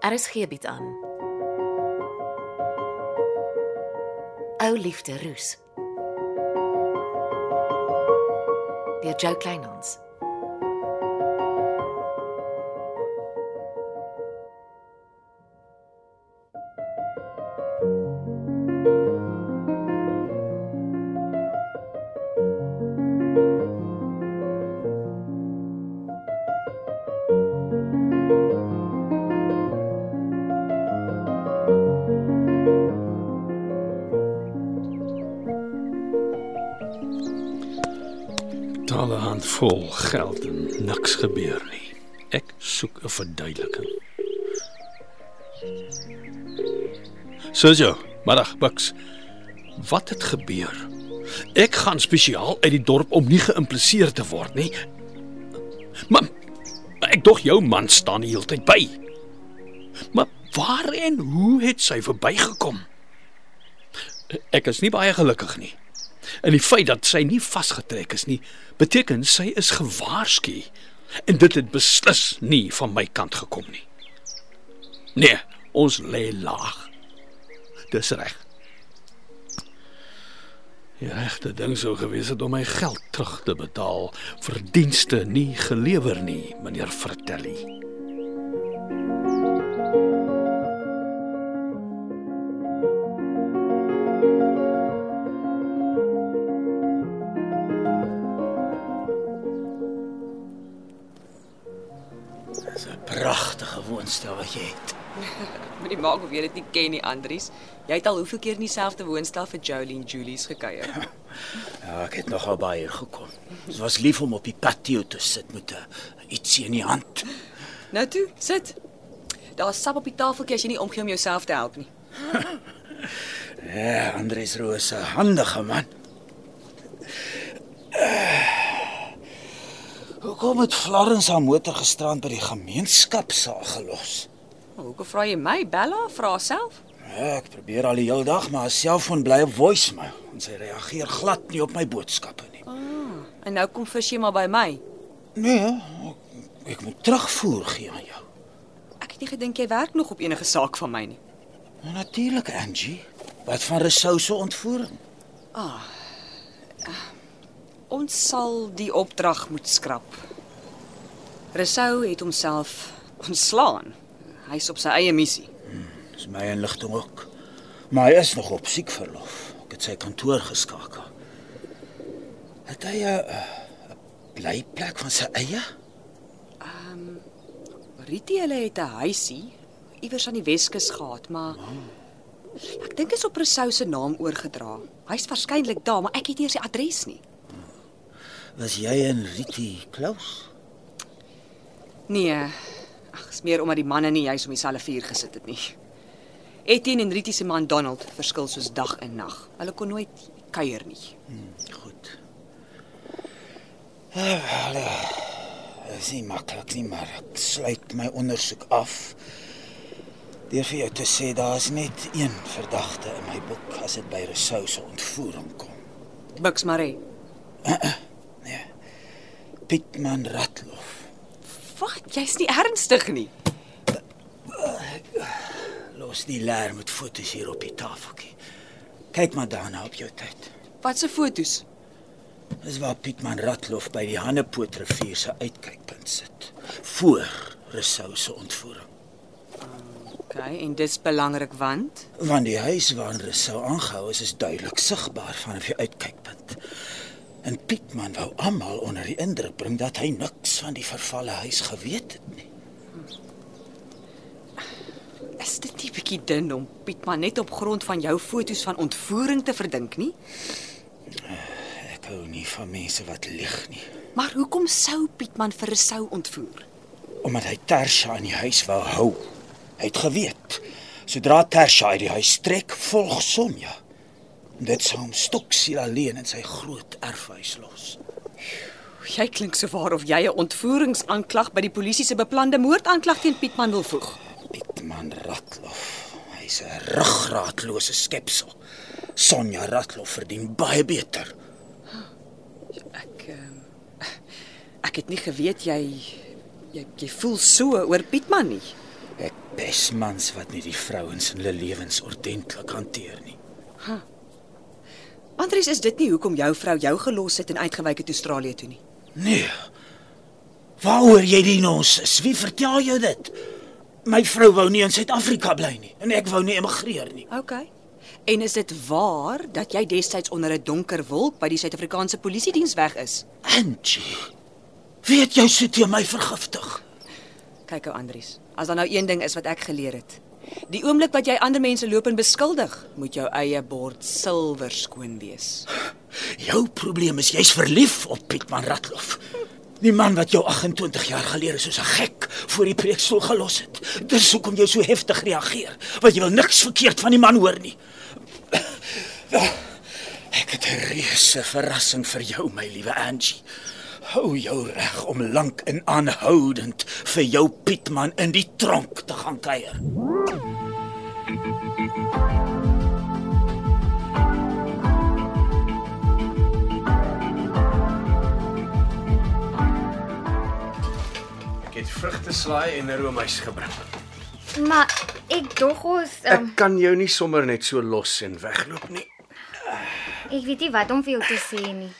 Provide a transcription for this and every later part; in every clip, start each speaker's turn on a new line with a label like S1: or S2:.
S1: RSG bied aan. Ou liefde roes. Deur Jo Kleinhans.
S2: Handvol geld en niks gebeur nie. Ek soek 'n verduideliking. Sergio, middag, Bucks. Wat het gebeur? Ek gaan spesiaal uit die dorp om nie geïmpliseer te word nie. Maar ek dog jou man staan die hele tyd by. Maar waar en hoe het sy verbygekom? Ek is nie baie gelukkig nie. En die feit dat sy nie vasgetrek is nie, beteken sy is gewaarsku. En dit het beslis nie van my kant gekom nie. Nee, ons lê laag. Dis reg. Die regte ding sou gewees het om my geld terug te betaal vir dienste nie gelewer nie, meneer Vertelli.
S3: Maak of jy dit nie ken nie, Andries. Jy het al hoeveel keer in dieselfde woonstel vir Jolene Julies gekuier.
S4: Ja, ek het nogal baie gekom. Dit was lief om op die patio te sit met 'n ietsie in die hand.
S3: Nou toe, sit. Daar's sap op die tafeltjie as jy nie omgee om jouself te help nie.
S4: Ja, Andries Roos, 'n handige man. Hoekom het Florence haar motor gisterand by die gemeenskapsaal gelos?
S3: Hoekom vra jy my? Bella, vra self.
S4: Ja, ek probeer al die hele dag, maar haar selfoon bly op voicemail en sy reageer glad nie op my boodskappe nie.
S3: En nou kom vis jy maar by my.
S4: Nee, ek, ek moet terugvoer gee aan jou.
S3: Ek het nie gedink jy werk nog op enige saak van my nie.
S4: Nou, Natuurlik, Angie. Wat van Rousseau se ontvoering?
S3: Ons sal die opdrag moet skrap. Rousseau het homself ontslaan. Hy's op sy eie missie.
S4: Dis my inligting ook. Maar hy is nog op siekverlof. Ek het sy kantoor geskakel. Het hy 'n 'n blyplek van sy eie?
S3: Riti hulle het 'n huisie iewers aan die Weskus gehad, maar ek dink is op Rousseau se naam oorgedra. Hy's waarskynlik daar, maar ek het nie eens die adres nie.
S4: Was jy en Riti close?
S3: Nee. Ag, is meer omdat die manne nie juis om dieselfde vuur gesit het nie. Etienne en Riti se man Donald verskil soos dag en nag. Hulle kon nooit kuier nie.
S4: Goed. Ja, wel. Dit is nie maklik nie, maar ek sluit my ondersoek af. Deur vir jou te sê daar's net een verdagte in my boek as dit by Rousseau se ontvoering kom.
S3: Bucks Maree.
S4: Pietman Ratloff.
S3: Wat? Jy's nie ernstig nie.
S4: Los die lêer met foto's hier op die tafeltjie. Kyk maar daarna op jou tyd.
S3: Wat se fotos?
S4: Dis waar Pietman Ratloff by die Hannepoort rivier se uitkykpunt sit. Voor Rousseau se ontvoering.
S3: OK, en dis belangrik want
S4: Want die huis waarin Rousseau aangehou is, is duidelik sigbaar vanaf die uitkykpunt. En Pietman wou almal onder die indruk bring dat hy niks van die vervalle huis geweet het nie.
S3: is dit nie bietjie dun om Pietman net op grond van jou fotos van ontvoering te verdink nie?
S4: Ek hou nie van mense wat lieg nie.
S3: Maar hoekom sou Pietman vir Rousseau ontvoer?
S4: Omdat hy Tersha in die huis wou hou. Hy het geweet sodra Tersha uit die huis trek, volg Sonja. Dit sou hom stoksiel alleen in sy groot erfhuis los.
S3: Jy klink so waar of jy 'n ontvoeringsaanklag by die polisie se beplande moordaanklag teen Pietman wil voeg.
S4: Pietman Ratloff. Hy's 'n ruggraatlose skepsel. Sonja Ratloff verdien baie beter.
S3: Ek ehm, ek het nie geweet jy jy jy voel so oor Pietman nie.
S4: Ek bes mans wat nie die vrouens in hulle lewens ordentlik hanteer nie.
S3: Andries, is dit nie hoekom jou vrou jou gelos het en uitgewyk het Australië toe nie?
S4: Nee. Waaroor jy die ons is? Wie vertel jou dit? My vrou wou nie in Suid-Afrika bly nie en ek wou nie emigreer nie.
S3: OK. En is dit waar dat jy destyds onder 'n donker wolk by die Suid-Afrikaanse Polisie diens weg is?
S4: Angie. Weet jy sit jy my vergiftig?
S3: Kyk ou Andries, as daar nou een ding is wat ek geleer het. Die oomblik wat jy ander mense loop en beskuldig, moet jou eie bord silwer skoon wees.
S4: Jou probleem is jy's verlief op Pietman Ratloff. Die man wat jou 28 jaar gelede soos 'n gek voor die preekstoel gelos het. Dis hoekom jy so heftig reageer, want jy wil niks verkeerd van die man hoor nie. Ek het 'n reuse verrassing vir jou, my liewe Angie. Hou jou reg om lank en aanhoudend vir jou Pietman in die tronk te gaan kuier.
S5: Ek het vrugteslaai en 'n roomys gebring.
S6: Maar ek dog ons
S5: Ek
S6: um,
S5: kan jou nie sommer net so los en wegloop nie.
S6: ek weet nie wat om vir jou te sê nie.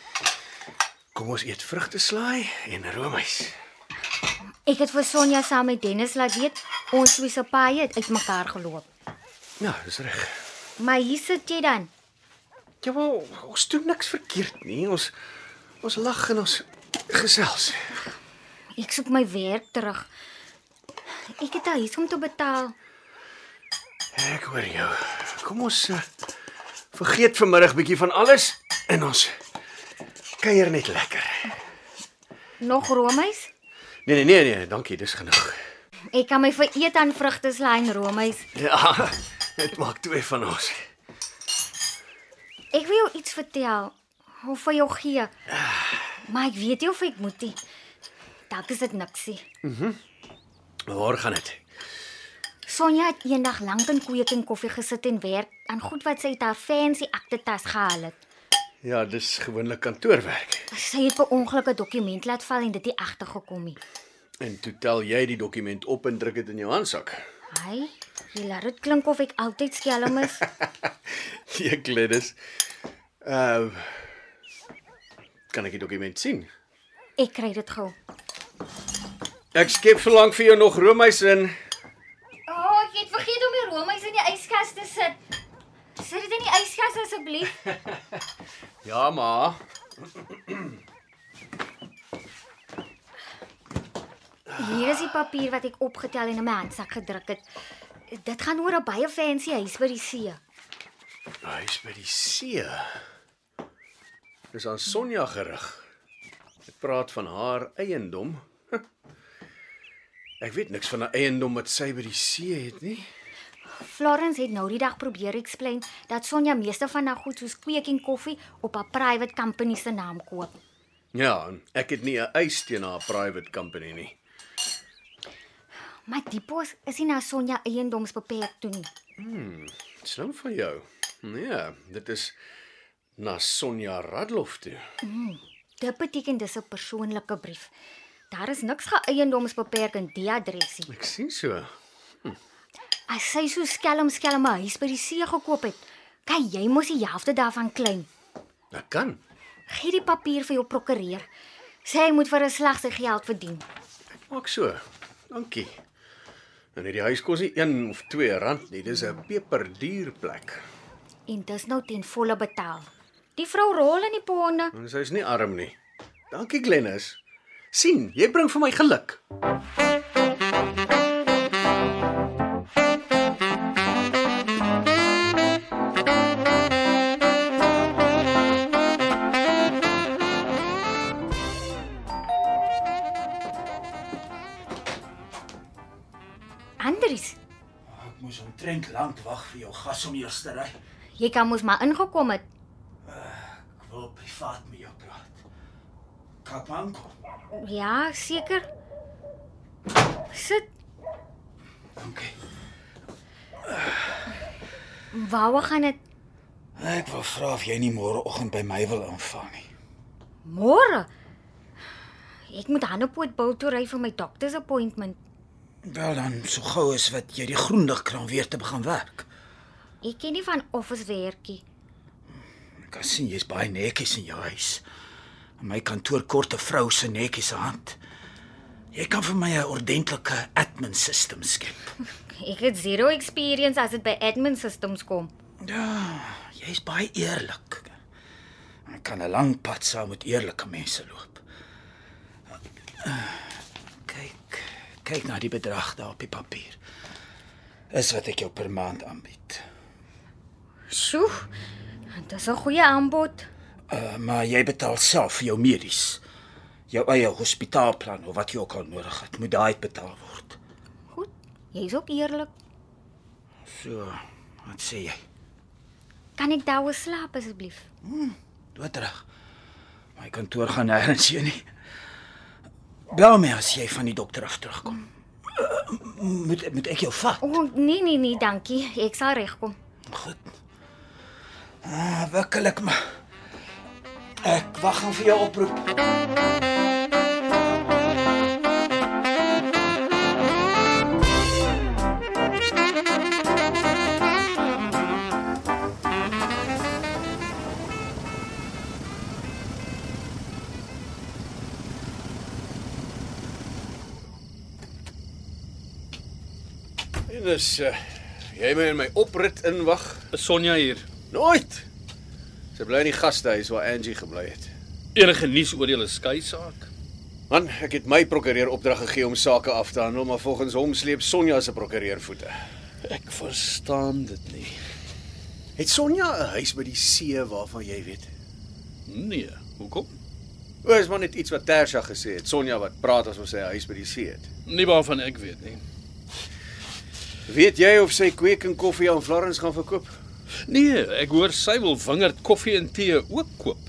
S5: Kom ons eet vrugteslaai en roomys.
S6: Ek het vir Sonja saam met Dennis laat weet ons twee se paai het uitmekaar geloop.
S5: Ja, dis reg.
S6: Maar hier sit jy dan.
S5: Ja, wel, ons doen niks verkeerd nie. Ons ons lag en ons gesels.
S6: Ek soek my werk terug. Ek het 'n huis om te betaal.
S5: Ek hoor jou. Kom ons uh, vergeet vanmiddag bietjie van alles en ons kuier net lekker.
S6: Nog roomys?
S5: Nee nee nee nee, dankie, dis genoeg.
S6: Ek kan my vereet aan vrugteslaai en roomys.
S5: Ja, dit maak twee van ons.
S6: Ek wil jou iets vertel of vir jou gee. Maar ek weet nie of ek moet nie. Dalk is dit niksie.
S5: Waar gaan dit?
S6: Sonja het eendag lank in kweek en koffie gesit en werk aan goed wat sy uit haar fancy aktetas gehaal het.
S5: Ja, dis gewoonlik kantoorwerk.
S6: Sy het per ongeluk 'n dokument laat val en dit het agtergekom nie.
S5: En toe tel jy die dokument op en druk dit in jou handsak.
S6: Hy, jy laat dit klink of ek altyd skelm is.
S5: Jy Gladys. Uh Kan ek die dokument sien?
S6: Ek kry dit gou.
S5: Ek skep verlang vir jou nog roomys in.
S6: O, oh, ek het vergeet om die roomys in die yskas te sit. Sit dit in die yskas asseblief.
S5: Ja, ma.
S6: Hier is die papier wat ek opgetel en in my handsak gedruk het. Dit gaan oor 'n baie fancy huis by die see.
S5: Hy's by die see. Dis aan Sonja gerig. Ek praat van haar eiendom. Ek weet niks van 'n eiendom wat sy by die see het nie.
S6: Florence het nou die dag probeer explain dat Sonja meeste van haar goed soos kweek en koffie op haar private company se naam koop.
S5: Ja, ek het nie 'n eis teen haar private company nie.
S6: Maar die pos is nie na Sonja eiendomsbeperk toe nie.
S5: Slim van jou. Nee, dit is na Sonja Radloff toe.
S6: Dit beteken dis 'n persoonlike brief. Daar is niks geëiendomsbeperk in die adresie.
S5: Ek sien so.
S6: As sy so skelm skelm 'n huis by die see gekoop het, kan jy mos die helfte daarvan klein.
S5: Ek kan.
S6: Gee die papier vir jou prokureur. Sê hy moet vir 'n slag sy geld verdien.
S5: Maak so. Dankie. En hierdie huis kos nie 1 of 2 rand nie. Dis 'n peperduur plek.
S6: En dis nou ten volle betaal. Die vrou rol in die ponde.
S5: En sy's nie arm nie. Dankie Glennis. sien, jy bring vir my geluk.
S4: Wag vir jou gas om eers te ry.
S6: jy kan mos maar ingekom het.
S4: Ek wil privaat met jou praat. Kapanko.
S6: Ja, seker. Sit.
S4: Dankie.
S6: Waar gaan dit?
S4: Ek wil vra of jy nie môreoggend by my wil inval nie.
S6: Môre. Ek moet Hannepoort bou toe ry vir my doctor's appointment.
S4: Wel dan, so gou as wat jy die groenligkraan weer te begin werk.
S6: Ek ken nie van office werkie.
S4: Ek kan sien jy's baie netjies in jou huis. In my kantoor kort 'n vrou se netjies hand. Jy kan vir my 'n ordentlike admin system skep.
S6: Ek het zero experience as dit by admin systems kom.
S4: Ja, jy's baie eerlik. Ek kan 'n lang pad saam met eerlike mense loop. Kyk, kyk na die bedrag daar op die papier. Is wat ek jou per maand aanbied.
S6: Sjoe. Dit is 'n goeie aanbod.
S4: Uh, maar jy betaal self vir jou medies. Jou eie hospitaalplan of wat jy ook al nodig het, moet daai betaal word.
S6: Goed. Jy's ook eerlik.
S4: So, wat sê jy?
S6: Kan ek daar slaap asseblief?
S4: Dood terug. My kantoor gaan nêrens heen nie. Bel my as jy van die dokter af terugkom. Uh, moet moet ek jou vat?
S6: O, oh, nee nee nee, dankie. Ek sal regkom.
S4: Goed. Ah, wikkelik maar. Ek wag aan vir jou oproep.
S5: En dis uh, jy my in my oprit inwag.
S2: Is Sonja hier?
S5: Nooit. Sy bly in die gastehuis waar Angie gebly het.
S2: Enige nuus oor julle skei saak?
S5: Man, ek het my prokureur opdrag gegee om sake af te handel, maar volgens hom sleep Sonja se prokureur voete.
S2: Ek verstaan dit nie.
S5: Het Sonja 'n huis by die see waarvan jy weet?
S2: Nee, hoekom?
S5: O, is maar net iets wat Tersha gesê het. Sonja wat praat asof sy 'n huis by die see het.
S2: Nie waarvan ek weet nie.
S5: Weet jy of sy kweek en koffie aan Florence gaan verkoop?
S2: Nee, ek hoor sy wil wingerd koffie en tee ook koop.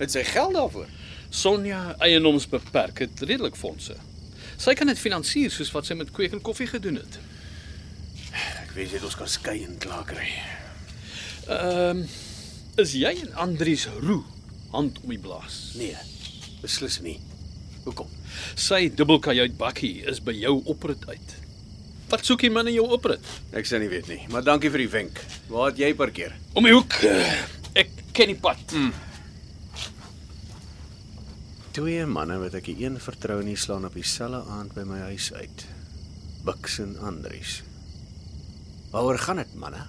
S5: Het sy geld daarvoor?
S2: Sonja eienoms beperk het redelik fondse. Sy kan dit finansier soos wat sy met kweek en koffie gedoen het.
S5: Ek weet jy ons kan skei en klaar kry.
S2: Ehm um, is jy en Andries Roo hand om die blaas?
S5: Nee, beslis nie. Hoekom?
S2: Sy dubbelkajuit bakkie is by jou oprit uit. Wat soek jy man in jou oprit?
S5: Ek sê nie weet nie, maar dankie vir die wenk. Waar het jy parkeer?
S2: Om die hoek. Ek ken die pad. Mm.
S5: Twee manne wat ek een vertrou nie slaan op dieselfde aand by my huis uit. Bux en Andries. Waaroor gaan dit, manne?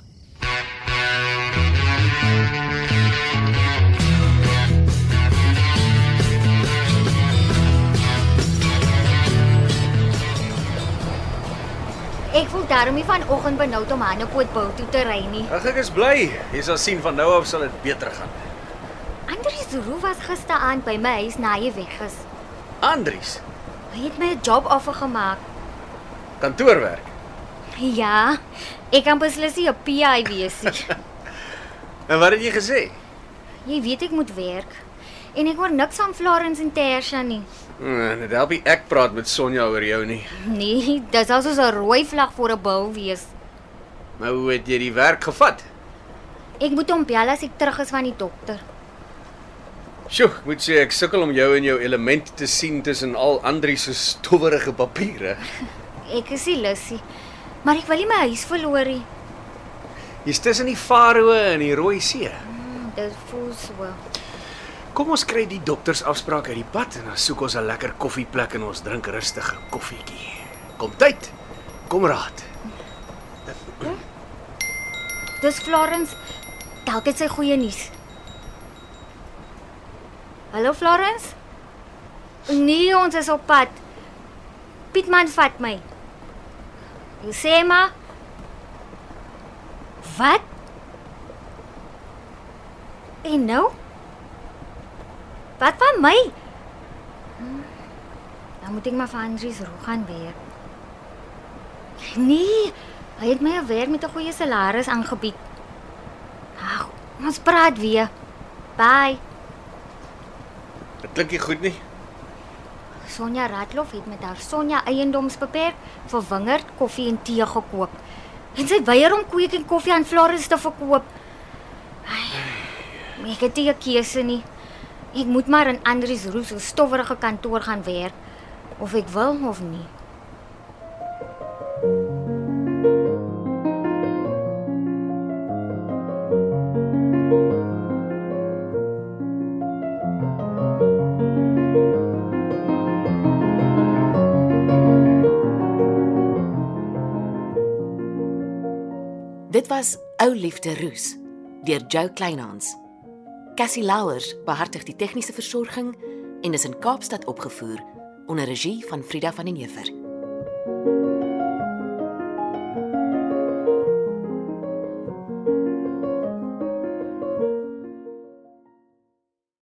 S6: Ek voel daarom nie vanoggend benoud om Hannepoort bou toe te ry nie.
S5: Ag ek is bly. Jy sal sien van nou af sal dit beter gaan.
S6: Andries Roo was gisteraand by my huis na hy weg is.
S5: Andries,
S6: Hy het my 'n job offer gemaak.
S5: kantoorwerk.
S6: Ja, ek kan beslis nie 'n PI wees nie.
S5: En wat het jy gesê?
S6: Jy weet ek moet werk. En ek hoor niks van Florence en Tersha nie.
S5: Nee, dit help nie ek praat met Sonja oor jou nie.
S6: Nee, dis al soos 'n rooi vlag voor 'n bou wees.
S5: Maar hoe het jy die werk gevat?
S6: Ek moet hom bel as ek terug is van die dokter.
S5: Sjoe, ek moet sê ek sukkel om jou in jou element te sien tussen al Andries se stowwerige papiere.
S6: Ek is nie lussie, maar ek wil nie my huis verloor nie.
S5: Jy's tussen die Faroe en die Rooi See.
S6: Hmm, Dit voel so.
S5: Kom ons kry die doktersafspraak uit die pad en dan soek ons 'n lekker koffieplek en ons drink rustige koffietjie. Kom tyd. Kom raad.
S6: Dis Florence. Dalk het sy goeie nuus. Hallo Florence? Nee, ons is op pad. Pietman vat my. Jy sê maar. Wat? En nou? Wat van my? Hm, Dan moet ek maar vir Andries Roo gaan werk. Nee, hy het my 'n werk met 'n goeie salaris aangebied. Ag, ons praat weer. Bye.
S5: Dit klink nie goed nie.
S6: Sonja Ratloff het met haar Sonja eiendomsbeperk vir wingerd, koffie en tee gekoop. En sy weier om kweek en koffie aan Florence te verkoop. Ai, Ek het nie 'n keuse nie. Ek moet maar in Andri se roesel stowwerige kantoor gaan werk of ek wil of nie.
S1: Dit was Ou liefde Roos deur Jo Kleinhans. Cassie Louwers behartig die tegniese versorging en is in Kaapstad opgevoer onder regie van Frida van den Heever.